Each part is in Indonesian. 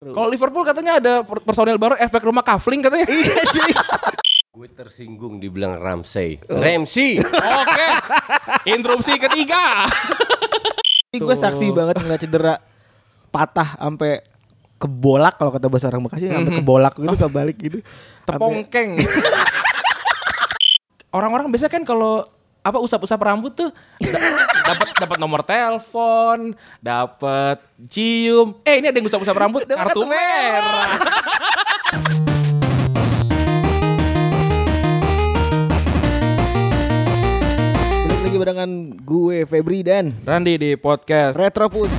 Kalau Liverpool katanya ada per- personel baru efek rumah kafling katanya. Iya sih. Gue tersinggung dibilang Ramsey. Ramsey. Oke. Interupsi ketiga. gue saksi banget ngeliat cedera patah sampai kebolak kalau kata bahasa orang Bekasi sampai kebolak gitu kebalik gitu. Tepongkeng. Orang-orang biasa kan kalau apa usap-usap rambut tuh dapat dapat nomor telepon, dapat cium. Eh ini ada yang usap-usap rambut kartu kartu merah. merah. Balik lagi barengan gue Febri dan Randi di podcast. Retropus.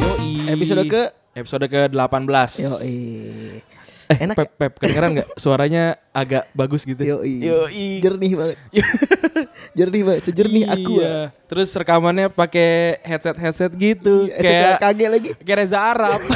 Yoi. Episode ke episode ke-18. Yo Eh, Enak Pep, Pep, kedengeran gak? Suaranya agak bagus gitu. Yo Yoi. Jernih banget. Jernih banget, sejernih aku. Iya. Terus rekamannya pakai headset-headset gitu. Iya, kayak kaget lagi. kayak Reza Arab.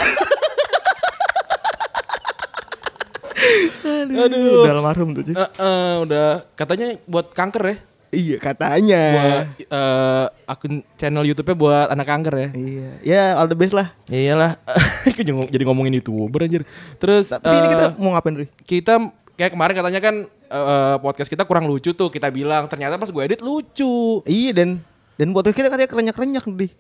Aduh. Udah almarhum tuh. Eh, eh, udah katanya buat kanker ya. Iya katanya. Buat eh, akun channel YouTube-nya buat anak kanker ya. Iya. Ya all the best lah. Ya iyalah. Jadi ngom- Jadi ngomongin YouTuber anjir. Terus Tapi ini eh, kita mau ngapain Ri? kita kayak kemarin katanya kan eh, podcast kita kurang lucu tuh kita bilang ternyata pas gue edit lucu. Iya dan dan podcast kita katanya kerenyak-kerenyak nih.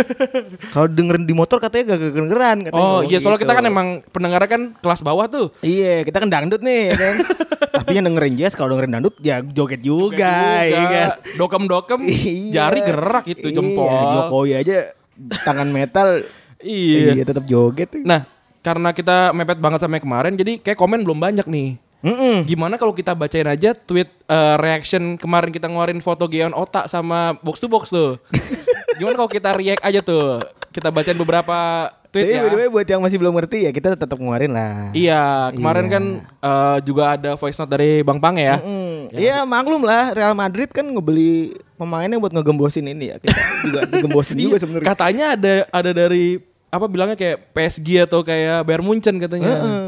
Kalau dengerin di motor katanya gak kedengeran katanya. Oh iya soalnya gitu. kita kan emang pendengarnya kan kelas bawah tuh. Iya, kita kan dangdut nih ya kan. Tapi yang dengerin jazz kalau dengerin dangdut ya joget juga, ya kan. Dokem-dokem Iya. jari gerak gitu jempol. Iya, Jokowi aja tangan metal. Iya. Iya, tetap joget. Nah, karena kita mepet banget sampai kemarin jadi kayak komen belum banyak nih. Mm-mm. Gimana kalau kita bacain aja tweet eh, reaction kemarin kita ngeluarin foto Geon Otak sama box to box tuh. Gimana kalau kita react aja tuh? Kita bacain beberapa tweet Tapi ya. by the way buat yang masih belum ngerti ya kita tetap ngeluarin lah. Iya, kemarin Iya. kan eh, juga ada voice note dari Bang Pang ya. Mm, Iya maklum lah Real Madrid kan ngebeli pemainnya buat ngegembosin ini ya. Kita juga digembosin juga Iya, sebenarnya. Katanya ada ada dari apa bilangnya kayak PSG atau kayak Bayern Munchen katanya. Heeh.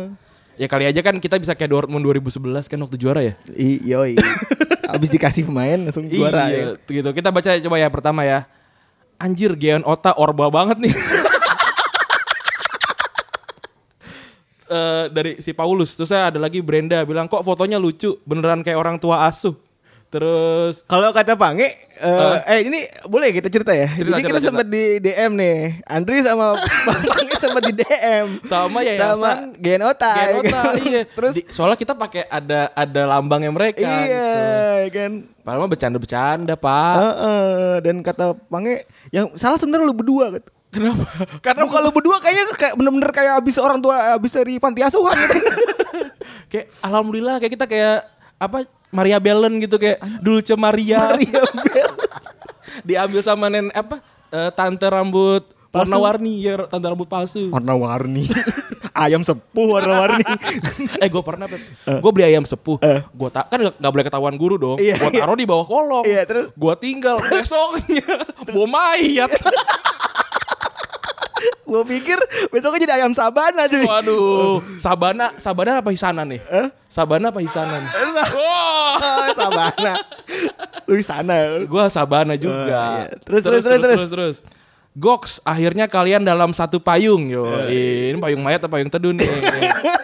Ya kali aja kan kita bisa kayak Dortmund 2011 kan waktu juara ya. I- Yoi. Abis dikasih pemain langsung juara iya, ya. gitu. Kita baca coba ya pertama ya. Anjir Geon Ota orba banget nih. Eh, dari si Paulus terus saya ada lagi Brenda bilang kok fotonya lucu beneran kayak orang tua asuh terus Kalau kata Pange, eh, eh ini boleh kita cerita ya. Cerita, Jadi kita cerita, sempat di DM nih. Andri sama Bang Pange sempat di DM. sama yayasan sama Genota. ya Genota kan? iya. Terus Di- soalnya kita pakai ada ada lambangnya mereka iya gitu. kan. Padahal mah bercanda-bercanda, Pak. Heeh, dan kata Pange yang salah sebenarnya lu berdua gitu. Kenapa? Karena Muka lu berdua kayaknya kayak bener-bener kayak habis orang tua habis dari panti asuhan gitu. kayak alhamdulillah kayak kita kayak apa Maria Bellen gitu kayak Dulce Maria. Maria. Diambil sama nen apa? eh, tante rambut warna-warni ya tante rambut palsu. Warna-warni. Ayam sepuh warna-warni. eh gue pernah gue beli ayam sepuh gue tak kan nggak nggak boleh ketahuan guru dong Iya, gue iya. taruh di bawah kolong Iya, terus? gue tinggal besoknya bawa mayat Gue pikir besoknya jadi ayam sabana cuy. waduh sabana sabana apa hisanan nih sabana apa hisanan Oh, sabana. Lu di sana. gue sabana juga Oh, iya. Terus, terus, terus, terus. terus Goks, akhirnya kalian dalam satu payung yo. Iya, Ini payung mayat atau payung teduh nih?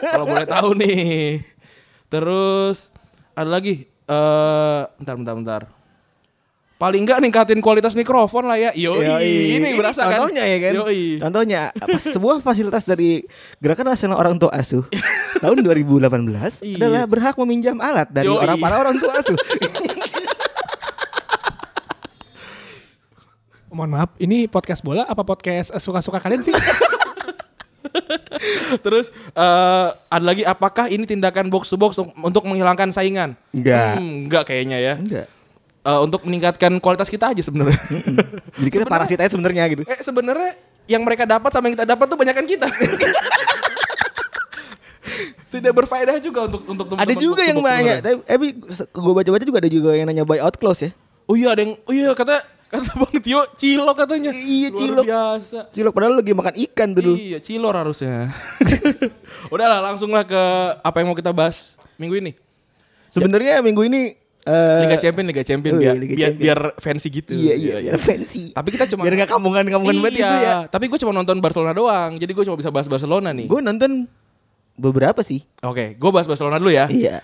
Kalau boleh tahu nih. Terus ada lagi eh bentar bentar bentar. Paling enggak ningkatin kualitas mikrofon lah ya. Yo, Yoi. ini berasa kan. contohnya ya kan. Yoi. Contohnya sebuah fasilitas dari Gerakan Nasional Orang Tua Asuh tahun 2018 Iya. adalah berhak meminjam alat dari Yoi. orang para orang tua asuh. Mohon maaf, ini podcast bola apa podcast eh, suka-suka kalian sih? Terus eh ada lagi apakah ini tindakan box to box untuk, untuk menghilangkan saingan? Enggak. Hmm, enggak kayaknya ya. Enggak. Eh, untuk meningkatkan kualitas kita aja sebenarnya. Jadi kita parasit aja sebenarnya gitu. Eh sebenarnya yang mereka dapat sama yang kita dapat tuh banyakan kita. Tidak berfaedah juga untuk untuk Ada teman-teman juga yang banyak. Tapi gue baca-baca juga ada juga yang nanya buy out close ya. Oh iya ada yang oh iya kata kata Bang Tio cilok katanya. Iya, Luar cilok. biasa. Cilok padahal lagi makan ikan dulu. Iya, cilor harusnya. Udahlah langsung lah ke apa yang mau kita bahas minggu ini. Sebenarnya minggu ini Eh, Liga Champion, Liga Champion oh biar, iya, Liga biar, Champion. biar fancy gitu. Iya iya biar fancy. Tapi kita cuma biar nggak kampungan-kampungan iya, banget gitu ya. Tapi gue cuma nonton Barcelona doang. Jadi gue cuma bisa bahas Barcelona nih. Gue nonton beberapa sih. Oke, gue bahas Barcelona dulu ya. Iya.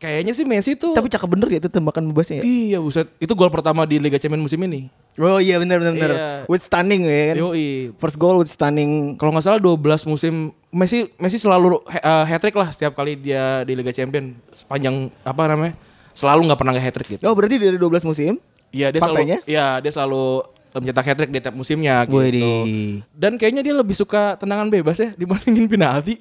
Kayaknya sih Messi tuh Tapi cakep bener ya itu tembakan bebasnya ya. Iya buset Itu gol pertama di Liga Champions musim ini Oh iya bener bener bener. Iya. With stunning ya kan. Yoi First goal with stunning. Kalau nggak salah 12 musim Messi Messi selalu uh, hat trick lah setiap kali dia di Liga Champions sepanjang apa namanya selalu nggak pernah nggak hat trick gitu. Oh berarti dari 12 musim? Iya dia faktanya? selalu Iya dia selalu mencetak hat trick di tiap musimnya gitu. Widih. Dan kayaknya dia lebih suka tendangan bebas ya dibandingin penalti.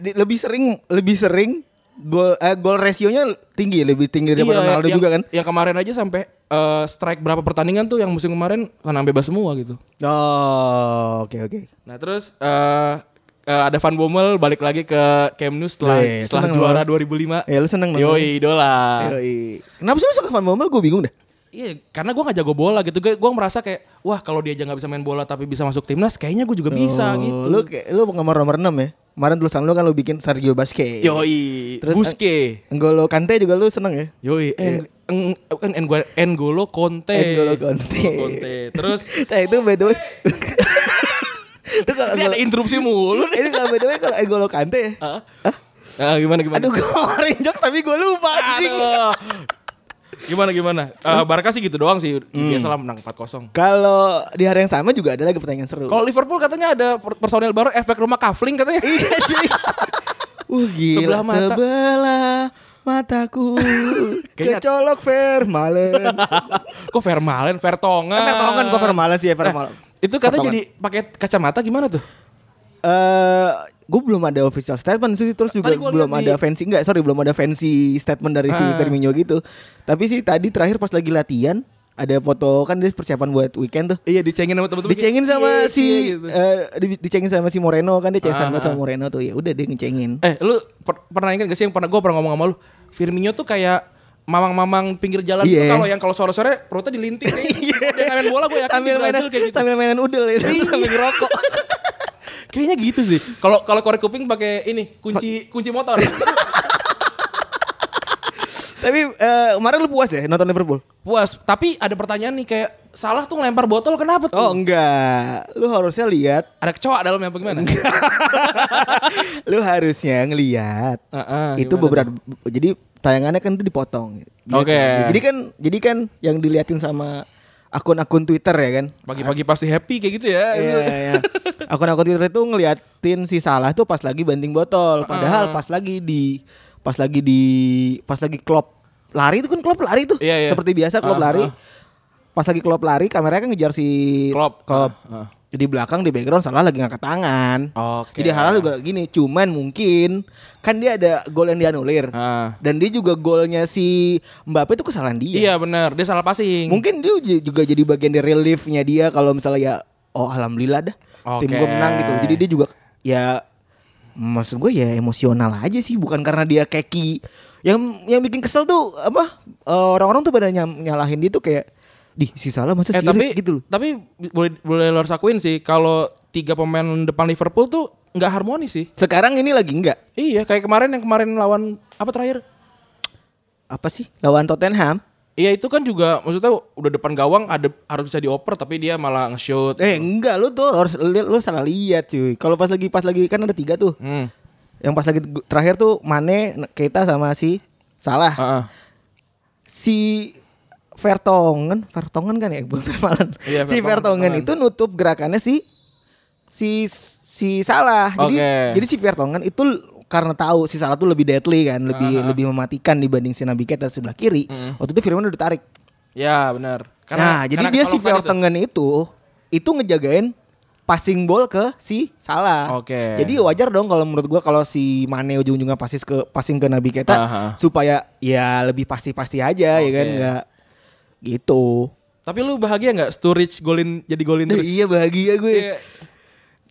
Lebih sering lebih sering gol eh, gol rasionya tinggi lebih tinggi daripada Ronaldo yang, juga kan. Yang kemarin aja sampai uh, strike berapa pertandingan tuh yang musim kemarin tendangan bebas semua gitu. Oh, oke oke. Nah terus eh eh, ada Van Bommel balik lagi ke Camp Nou setelah Wih, setelah seneng juara loh. 2005. Ya lu seneng dong. Yoi idola. Yoi. Kenapa sih lu suka Van Bommel? Gue bingung dah. Iya, karena gue gak jago bola gitu. Gue gue merasa kayak, wah kalau dia aja nggak bisa main bola tapi bisa masuk timnas, kayaknya gue juga bisa Oh, gitu. Lu kayak lu penggemar nomor 6 ya? Kemarin tulisan lu kan lu bikin Sergio Busquets. Yoi, Terus, Buske. N'Golo Kante juga lu seneng ya? Yoi, en, en, en, en, N'Golo Conte. N'Golo Conte. Conte. Terus Nah itu by the way. Itu kalau ini ada interupsi mulu ini kalau by the way kalau N'Golo Kante ya. Hah? Ah, gimana gimana? Aduh gue ngeluarin jokes tapi gue lupa anjing. Gimana gimana? Eh Barca sih gitu doang sih. Biasalah menang 4-0. Kalau di hari yang sama juga ada lagi pertanyaan seru. Kalau Liverpool katanya ada per- personil baru efek rumah kafling katanya. iya sih. Uh gila Sebelah mata. sebelah mataku kecolok Vermaelen. Kok Vermaelen, Vertongen. Eh, Vertonghen kok Vermaelen sih ya Vermaelen. Itu katanya Vertonghen. jadi pakai kacamata gimana tuh? Eh, gue belum ada official statement sih terus juga belum ada di- fancy enggak sorry belum ada fancy statement dari si Ah. Firmino gitu tapi sih tadi terakhir pas lagi latihan ada foto kan dia persiapan buat weekend tuh Iya dicengin sama temen-temen. dicengin sama Iya, si iya, gitu. eh, di- dicengin sama si Moreno kan dia cesan Ah, sama Moreno tuh ya udah dia ngecengin Eh, lu per- pernah ingat gak sih yang pernah gue pernah ngomong sama lu? Firmino tuh kayak mamang-mamang pinggir jalan Iya. tuh kalau yang kalau sore-sore perutnya dilinting nih. Dia main bola gue yakin sambil mainan kayak gitu. sambil mainan udel ya sambil ngerokok Kayaknya gitu sih. Kalau kalau korek kuping pakai ini kunci kunci motor. tapi eh, kemarin lu puas ya nonton Liverpool Puas. Tapi ada pertanyaan nih kayak salah tuh ngelempar botol kenapa tuh? oh enggak lu harusnya lihat Ada kecoa dalamnya apa gimana? lu harusnya ngelihat Heeh, itu gimana beberapa jadi tayangannya kan itu dipotong gitu. Oke. jadi kan jadi kan yang diliatin sama akun-akun Twitter ya kan Pagi-pagi pasti happy kayak gitu ya. Iya, iya. Akun-akun Twitter itu ngeliatin si Salah tuh pas lagi banting botol. Padahal pas lagi di pas lagi di pas lagi klop lari itu kan klop lari tuh. Iya, iya. Seperti biasa klop Ah, lari. ah. Pas lagi klop lari kameranya kan ngejar si Klopp. Klopp. Ah, ah. Di belakang di background Salah lagi ngangkat tangan. Oke. Jadi hal juga gini, cuman mungkin kan dia ada gol yang dianulir. Ah. Dan dia juga golnya si Mbappe itu kesalahan dia. Iya benar, dia salah passing. Mungkin dia juga jadi bagian dari reliefnya dia kalau misalnya ya oh alhamdulillah dah tim Oke. gue menang gitu. Jadi dia juga ya maksud gue ya emosional aja sih bukan karena dia keki. Yang yang bikin kesel tuh apa eh, orang-orang tuh pada nyalahin dia tuh kayak di si salah masa Eh sirik tapi gitu loh. Tapi boleh boleh lo harus akuin sih kalau tiga pemain depan Liverpool tuh nggak harmonis sih. Sekarang ini lagi enggak Iya, kayak kemarin yang kemarin lawan apa terakhir? apa sih lawan Tottenham? Iya itu kan juga maksudnya udah depan gawang ada harus bisa dioper tapi dia malah nge-shoot. Eh enggak lu tuh harus li- lu salah lihat cuy. Kalau pas lagi pas lagi kan ada tiga tuh. Hmm. Yang pas lagi terakhir tuh Mane, Keita sama si Salah. Heeh. si Vertonghen, Vertonghen kan ya, bukan Vermaelen. Iya, si Vertonghen. itu nutup gerakannya si si si Salah. Jadi Oke. jadi si Vertonghen itu karena tahu si Salah tuh lebih deadly kan, lebih Ah, lebih mematikan dibanding si Nabi Keita sebelah kiri. Mm. Waktu itu Firmino udah ditarik. Ya benar. nah, jadi dia si kesalahan itu. Itu itu ngejagain passing ball ke si Salah. Oke. Jadi wajar dong kalau menurut gua kalau si Mane ujung-ujungnya passing ke passing ke Nabi Keita Aha. supaya ya lebih pasti-pasti aja ya kan nggak gitu. Tapi lu bahagia nggak Sturridge golin jadi golin terus? iya bahagia gue. Iya.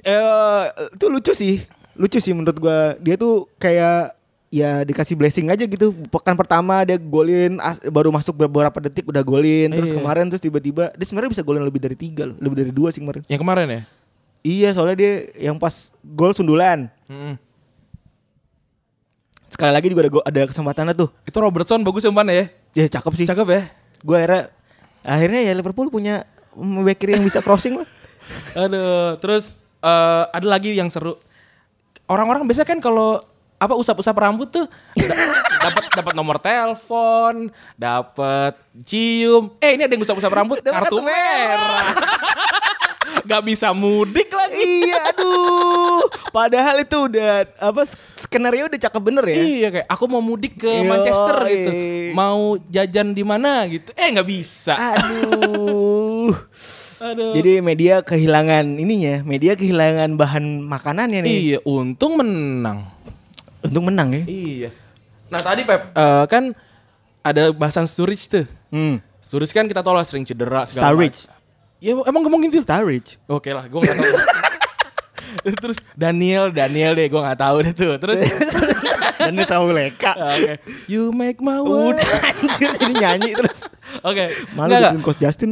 Eh itu lucu sih. Lucu sih menurut gua. Dia tuh kayak ya dikasih blessing aja gitu. Pekan pertama dia golin as- baru masuk beberapa detik udah golin. Terus Iya. kemarin terus tiba-tiba dia sebenarnya bisa golin lebih dari tiga loh, lebih dari dua sih kemarin. Yang kemarin ya? Iya soalnya dia yang pas gol sundulan. Mm-mm. Sekali lagi juga ada ada kesempatannya tuh. Itu Robertson bagus umpan ya? Ya cakep sih. Cakep ya. Gue akhirnya akhirnya ya Liverpool punya back kiri yang bisa crossing lah. Aduh, terus eh, ada lagi yang seru. Orang-orang biasa kan kalau apa usap-usap rambut tuh da- dapat dapat nomor telepon, dapat cium. Eh ini ada yang usap-usap rambut, kartu merah. Gak bisa mudik lagi. iya, aduh. Padahal itu udah apa skenario udah cakep bener ya. Iya kayak aku mau mudik ke Yoi. Manchester gitu. Mau jajan di mana gitu. Eh nggak bisa. Aduh. Aduh. Jadi media kehilangan ininya, media kehilangan bahan makanannya nih. iya, untung menang. Untung menang ya. Iya. Nah tadi Pep eh, kan ada bahasan Sturridge tuh. Hmm. Sturridge kan kita tahu lah sering cedera segala Sturridge. macam. Ya emang ngomong gitu. Starridge. Oke lah, gue gak tahu. Terus Daniel, Daniel deh, gue gak tahu deh tuh. Terus Dan dia tahu leka. Oke. You make my world. Udah anjir jadi nyanyi terus. Oke. Malu Enggak, bikin coach Justin.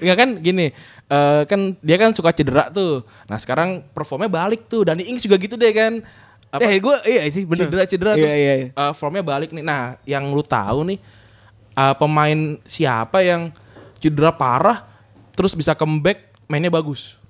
Enggak kan gini, eh, kan dia kan suka cedera tuh. Nah sekarang performnya balik tuh. Dani Ings juga gitu deh kan. Apa, eh gue iya sih bener. cedera-cedera iya, terus iya, iya. eh, formnya balik nih. Nah yang lu tahu nih eh, pemain siapa yang cedera parah terus bisa comeback mainnya bagus.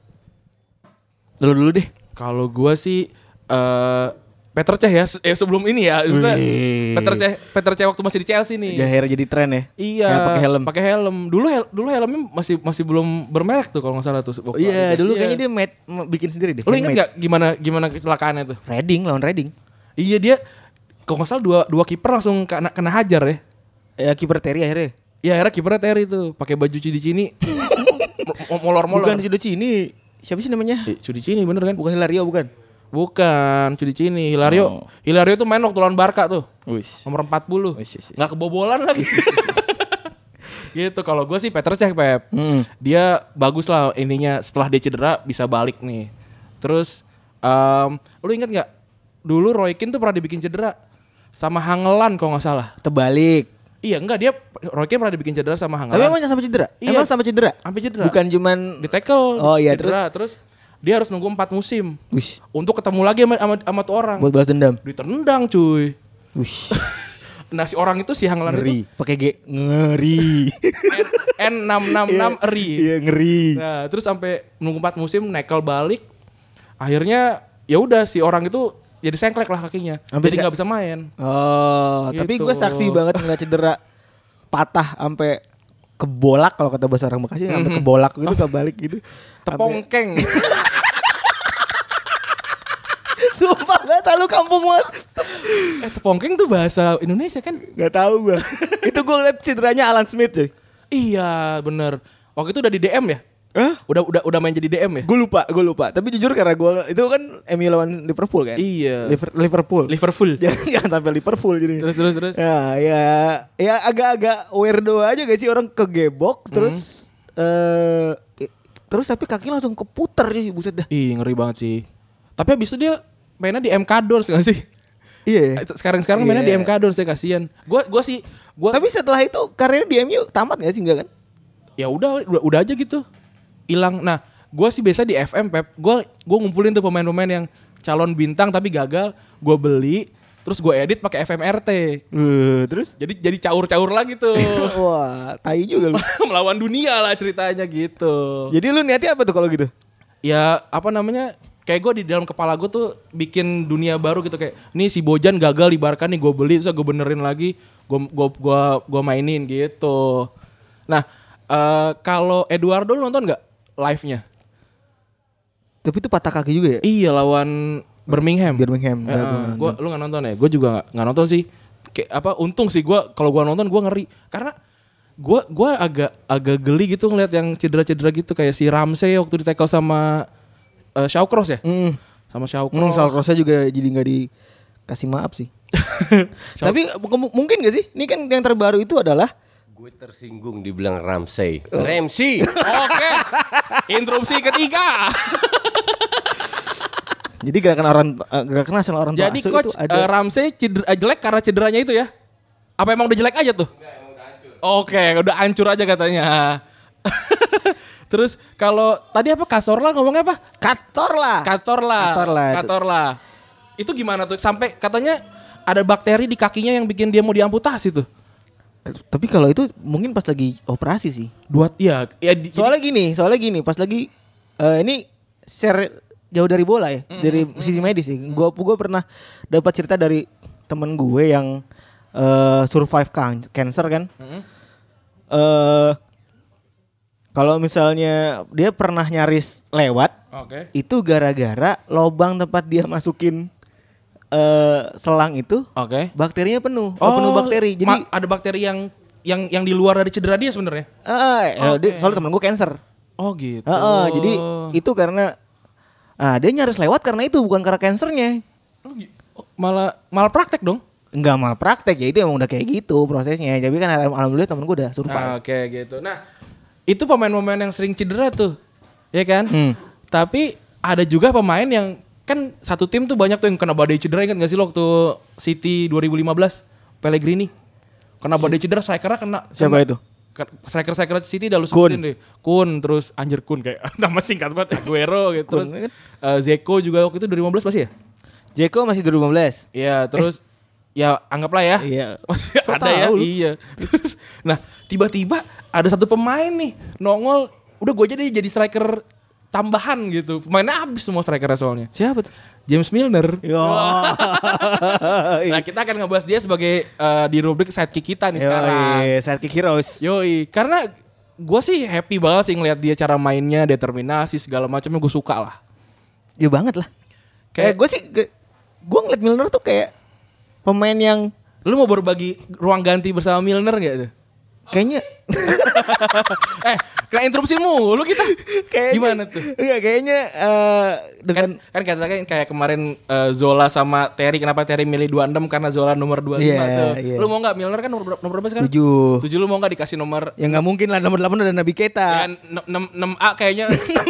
Dulu dulu deh. Kalau gua sih eh Peter Cech ya, se- eh, sebelum ini ya, Wih. Peter Cech, Peter Cech waktu masih di Chelsea nih. Jahir jadi tren ya. Iya, pakai helm. Pakai helm. Dulu hel- dulu helmnya masih masih belum bermerek tuh kalau nggak salah tuh. waktu Iya, dulu Iya. kayaknya dia made, bikin sendiri deh. Lu inget nggak gimana gimana kecelakaannya tuh? Reading lawan Reading. Iya dia kalau nggak salah dua dua kiper langsung kena kena hajar ya. Ya kiper Terry akhirnya. Ya akhirnya kipernya Terry tuh pakai baju cudi cini. molor-molor. Bukan si Doci ini. Siapa sih namanya? Eh, cudi cini bener kan? Bukan Hilario bukan. Bukan, cudi cini. Hilario. Oh. Hilario tuh main waktu lawan Barca tuh. Wis. Nomor 40. Wis, wis, wis. Nggak kebobolan lagi. gitu kalau gue sih Peter Cech Pep. Hmm. Dia bagus lah ininya setelah dia cedera bisa balik nih. Terus em, lu inget nggak dulu Roy Keane tuh pernah dibikin cedera sama Hangelan kalau nggak salah. Terbalik. Iya enggak dia Roy Keane pernah dibikin cedera sama Tapi Hangelan. emang sampai cedera? Iya. Emang sampai cedera? Sampai cedera. Bukan cuman di tackle. Oh iya, cedera. terus dia harus nunggu 4 musim Wih, untuk ketemu lagi sama sama, sama tuh orang. buat balas dendam. Ditendang cuy. Wih, Nah si orang itu si itu ngeri. Pakai G. Ngeri. N 666 eri. Iya, ngeri. Nah, terus sampai nunggu 4 musim nekel balik. Akhirnya ya udah si orang itu jadi sengklek lah kakinya. Sampai jadi nggak bisa main. Oh, tapi Gitu. gue saksi banget ngeliat cedera patah sampai kebolak kalau kata bahasa orang Bekasi sampai kebolak gitu kebalik gitu. Tepongkeng. Sumpah gak selalu kampung banget. eh tepongkeng tuh bahasa Indonesia kan? Gak tahu gue. Itu gue ngeliat cederanya Alan Smith cuy. Iya, bener. Waktu itu udah di DM ya? Hah? Udah udah udah main jadi DM ya? Gue lupa, gue lupa. Tapi jujur karena gue itu kan MU lawan Liverpool kan. Iya. Liver- Liverpool. Liverpool. jangan jangan sampai Liverpool jadi. Terus terus terus. Ya, ya, ya agak-agak weirdo aja gak sih orang kegebok terus eh terus tapi kaki langsung keputar sih buset dah. Ih, ngeri banget sih. Tapi abis itu dia mainnya di MK Dons gak sih? Iya. Sekarang sekarang mainnya di Iya. MK Dons ya kasihan. Gua gua sih gua Tapi setelah itu karirnya di MU tamat gak sih enggak kan? ya udah udah, udah aja gitu hilang. Nah gue sih biasa di FM Pep. Gue gue ngumpulin tuh pemain-pemain yang calon bintang tapi gagal gue beli terus gue edit pakai FMRT Uh, terus? Jadi jadi caur-caur lagi tuh. Wah, tai juga lu. melawan dunia lah ceritanya gitu. Jadi lu niatnya apa tuh kalau gitu? ya apa namanya kayak gue di dalam kepala gue tuh bikin dunia baru gitu. Kayak nih si Bojan gagal di Barca nih gue beli terus gue benerin lagi gue gua gua gua mainin gitu. Nah eh, kalau Eduardo lu nonton nggak live nya Tapi itu patah kaki juga ya? Iya lawan Birmingham. Birmingham. Eh, Nggak, gua lu nggak nonton ya? Gue juga nggak nonton sih. Kayak apa? Untung sih gue kalau gue nonton gue ngeri karena gue gua agak agak geli gitu ngeliat yang cedera-cedera gitu kayak si Ramsey waktu di tackle sama uh, Shawcross ya, Hmm. sama Shawcross. Hmm, Sal Crossnya juga jadi nggak dikasih maaf sih. Tapi mungkin gak sih? Ini kan yang terbaru itu adalah Gue tersinggung dibilang Ramsey. Ramsey. Oke, interupsi ketiga. jadi gerakan orang eh, gerakan nasional orang Jadi asuh coach itu ada eh, Ramsey cedera, eh, jelek karena cederanya itu ya? Apa emang udah jelek aja tuh? Oke, udah hancur aja katanya. Terus kalau tadi apa Kasorla ngomongnya apa? Kator lah. Katorla. Katorla itu. Katorla. Itu gimana tuh? Sampai katanya ada bakteri di kakinya yang bikin dia mau diamputasi tuh. Tapi kalau itu mungkin pas lagi operasi sih. Dua ya ya di, Soalnya gini, soalnya gini, pas lagi eh, ini share jauh dari bola ya, dari sisi medis sih. Gua gua pernah dapat cerita dari temen gue yang eh, survive can- cancer kan. Mm-mm. Eh kalau misalnya dia pernah nyaris lewat, Oke. itu gara-gara lobang tempat dia masukin eh selang itu Oke. bakterinya penuh, oh, penuh bakteri. Jadi ada bakteri yang yang yang di luar dari cedera dia sebenarnya. eh, dia- soalnya temen gue cancer. Oh gitu. Heeh, jadi itu karena ah dia nyaris lewat karena itu bukan karena kansernya. Oh, oh, malah malah praktek dong. Enggak mal praktek ya itu emang udah kayak gitu prosesnya. Tapi kan alham- alhamdulillah temen gue udah survive. Ah, Oke gitu. Nah, itu pemain-pemain yang sering cedera tuh. Ya kan? Hmm. Tapi ada juga pemain yang kan satu tim tuh banyak tuh yang kena badai cedera ingat gak sih lo waktu City 2015 Pellegrini kena badai cedera strikernya kena Siapa kena- itu? ke- striker-striker City dah lu Kun. sebutin deh. Kun terus anjir Kun kayak nama singkat banget Aguero gitu. Kun, Terus kan? eh, Zeko juga waktu itu 2015 pasti ya? Jeko masih 2015. Iya, terus ya anggaplah ya. Iya. Masih So ada ya. lu. Iya. Terus nah, tiba-tiba ada satu pemain nih nongol, udah gue jadi jadi striker tambahan gitu. Pemainnya habis semua strikernya soalnya. Siapa tuh? James Milner. Yo. Nah, kita akan ngebahas dia sebagai eh, di rubrik sidekick kita nih sekarang. Yoi, sidekick heroes. Yoi, karena gue sih happy banget sih ngeliat dia cara mainnya, determinasi segala macamnya gue suka lah. Ya banget lah. Kayak- Kayak gue sih gue ngeliat Milner tuh kayak pemain yang Lu mau berbagi ruang ganti bersama Milner gak tuh? kayaknya eh, kena interupsi mulu kita. kayaknya Gimana tuh? Enggak kayaknya eh, dengan kan kan katakan kayak kemarin eh, Zola sama Terry kenapa Terry milih 26 karena Zola nomor 25 Iya, tuh. iya. Lu mau nggak Milner kan nomor nomor berapa sekarang? tujuh. 7 lu mau nggak dikasih nomor Ya nggak mungkin lah nomor 8 udah Nabi Keita. ya 6 a kayaknya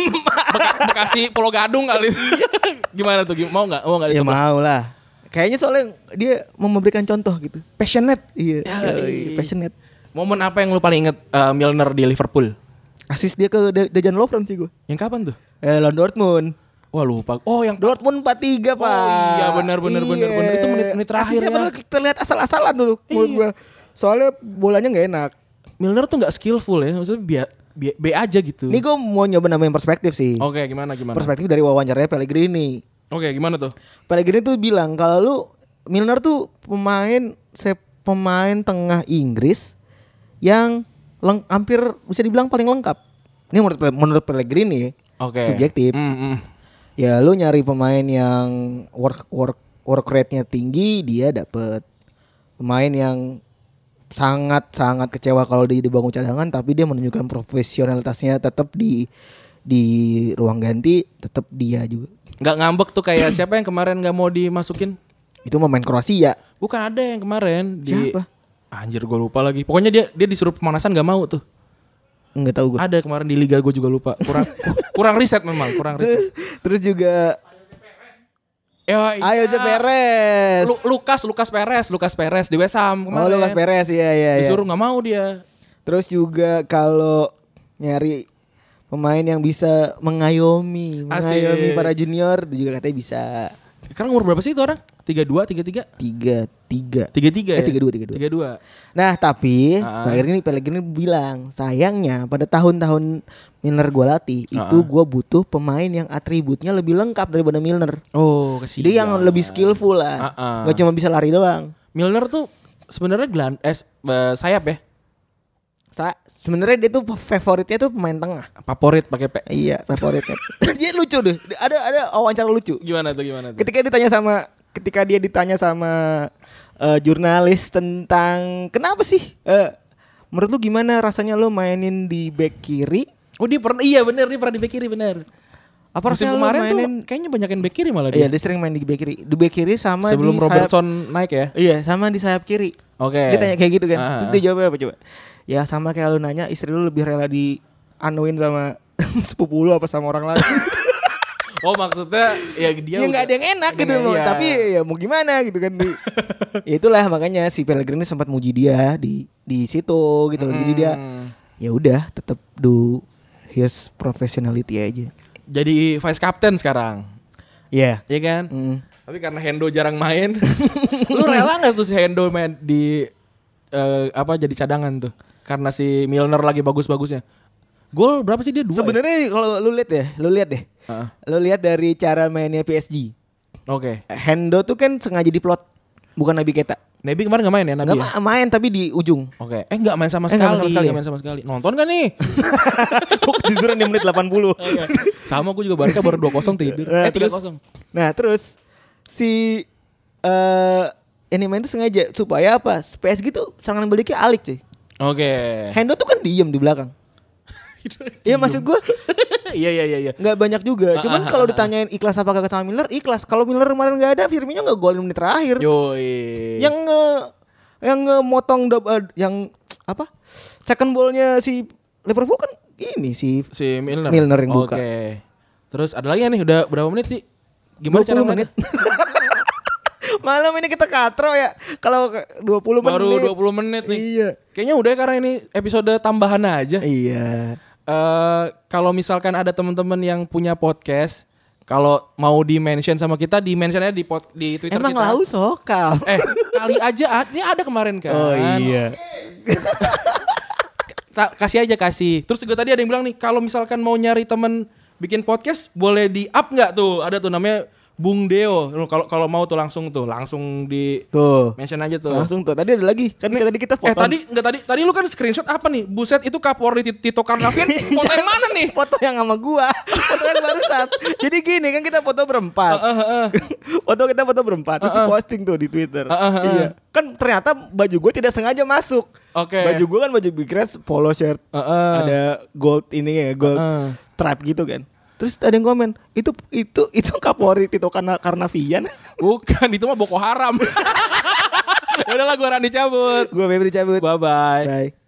Beka- Bekasi Pulau Gadung kali. Gimana tuh? Mau nggak? Mau nggak Ya mau lah. Kayaknya soalnya dia mau memberikan contoh gitu. Passionate. Iya, Ya, iya. passionate. Momen apa yang lu paling inget eh, Milner di Liverpool? Asis dia ke De- Dejan Lovren sih gue. Yang kapan tuh? Eh, lawan Dortmund. Wah lupa. Oh yang Dortmund 4-3 Pak. iya, benar, benar, benar, benar. Itu menit-menit terakhir Asisnya ya. terlihat asal-asalan tuh menurut Iya. gua. Soalnya bolanya nggak enak. Milner tuh nggak skillful ya. Maksudnya biar B, B aja gitu. Ini gue mau nyoba nambahin perspektif sih. Oke, gimana gimana? Perspektif dari wawancaranya Pellegrini. Oke, gimana tuh? Pellegrini tuh bilang kalau lu Milner tuh pemain se pemain tengah Inggris yang leng, hampir bisa dibilang paling lengkap. Ini menurut menurut Pellegrini. Oke. Subjektif. Mm, mm. Ya lu nyari pemain yang work work work rate-nya tinggi, dia dapet pemain yang sangat sangat kecewa kalau di di bangku cadangan tapi dia menunjukkan profesionalitasnya tetap di di ruang ganti tetap dia juga. Nggak ngambek tuh kayak siapa yang kemarin nggak mau dimasukin? Itu pemain Kroasia. Bukan ada yang kemarin di Siapa? Anjir gue lupa lagi. Pokoknya dia dia disuruh pemanasan nggak mau tuh. Enggak tahu gue. Ada kemarin di liga gue juga lupa. Kurang kurang riset memang, kurang riset. Terus juga Ya, iya. Ayo Perez. Lu- Lukas Lukas Perez, Lukas Perez di West Ham Oh, kemarin. Lucas Perez iya iya iya. Disuruh nggak mau dia. Terus juga kalau nyari pemain yang bisa mengayomi, mengayomi Asik. para junior itu juga katanya bisa. Sekarang umur berapa sih itu orang? 32, 33? Tiga, tiga. 33 Eh, ya? 32, 32. 32. Nah tapi Ah. terakhir ini Pellegrini bilang sayangnya pada tahun-tahun Milner gua latih itu Ah. gua butuh pemain yang atributnya lebih lengkap daripada Milner. Oh, kasihan. Jadi yang lebih skillful lah, Ah, ah. nggak cuma bisa lari doang. Milner tuh sebenarnya gelan eh, eh, sayap ya. Sa sebenarnya dia tuh favoritnya tuh pemain tengah. Favorit pakai P. Iya, favoritnya. dia lucu deh. Ada ada wawancara lucu. Gimana tuh gimana tuh? Ketika ditanya sama ketika dia ditanya sama eh, jurnalis tentang kenapa sih eh, menurut lu gimana rasanya lu mainin di back kiri? Oh dia pernah iya bener dia pernah di back kiri bener. Apa Musim rasanya lu kemarin mainin tuh kayaknya banyakin back kiri malah Iya, dia. dia sering main di back kiri. Di back kiri sama Sebelum di Robertson sayap, naik ya. Iya, sama di sayap kiri. Oke. Dia tanya kayak gitu kan. Ah, Terus ah. dia jawabnya apa coba? Ya sama kayak lu nanya istri lu lebih rela di anuin sama sepupu lu apa sama orang lain. Oh maksudnya ya dia ya nggak ada yang enak gitu Iya. loh. Tapi ya mau gimana gitu kan. Di, ya itulah makanya si Pellegrini sempat muji dia di di situ gitu loh. Jadi dia Hmm. ya udah tetap do his professionality aja. jadi vice captain sekarang. Iya. Iya kan? Mm. Tapi karena Hendo jarang main, lu rela nggak tuh si Hendo main di eh, apa jadi cadangan tuh. Karena si Milner lagi bagus-bagusnya. Gol berapa sih dia? Dua. ya? Sebenarnya kalau lu lihat ya, lu lihat deh. Heeh. Lu lihat dari cara mainnya PSG. Oke. Hendo tuh kan sengaja diplot bukan Nabi Keta. Nebi kemarin nggak main ya Nabi? Nggak ya? ma- main tapi di ujung. Oke. Eh nggak main sama Eh, sekali. main sama sekali ya? main sama sekali. Nonton kan nih? Tiduran di menit 80. sama gue juga Barca baru 2-0 tidur. Nah, eh terus- 3-0. Nah, terus si eh ini main tuh sengaja supaya apa? PSG tuh serangan baliknya alik cuy. Oke. Hendo tuh kan diem di belakang. Iya maksud gue Iya iya iya iya. nggak banyak juga. Ah, Cuman ah, kalau ah, ditanyain ikhlas apa kagak sama Miller, ikhlas. Kalau Miller kemarin nggak ada, Firmino nggak golin menit terakhir. Yoi. Yang nge yang ngemotong dob- eh, yang apa? Second ballnya si Liverpool kan ini si si Milner. Milner yang buka. Oke. Terus ada lagi nih udah berapa menit sih? Gimana 20 cara menit. Malam ini kita katro ya. Kalau ke- 20 Baru menit. 20 menit nih. Iya. Kayaknya udah ya karena ini episode tambahan aja. Iya. Eh kalau misalkan ada teman-teman yang punya podcast, kalau mau di mention sama kita, di mentionnya di pod, di Twitter Emang kita. lau sokal. Eh kali aja, ah, ini ada kemarin kan. Oh iya. Ta- kasih aja kasih. Terus juga tadi ada yang bilang nih, kalau misalkan mau nyari temen bikin podcast, boleh di up nggak tuh? Ada tuh namanya Bung Deo. Kalau kalau mau tuh langsung tuh, langsung di Tuh. mention aja tuh. Langsung tuh. Tadi ada lagi. Kan tadi kita foto. Eh tadi enggak tadi tadi lu kan screenshot apa nih? Buset itu Kapolri Tit- Tito Karnavian foto yang mana nih? foto yang sama gua. Foto yang barusan. Jadi gini kan kita foto berempat. foto kita foto berempat terus diposting tuh di Twitter. Iya. Kan ternyata baju gua tidak sengaja masuk. Oke. Baju gua kan baju Big Reds polo shirt. Ada gold ini ya, gold stripe gitu kan. Terus ada yang komen, itu itu itu Kapolri Tito Karna Karnavian. Bukan, itu mah Boko Haram. ya udahlah gua Randi cabut. gua Febri cabut. Bye bye. Bye.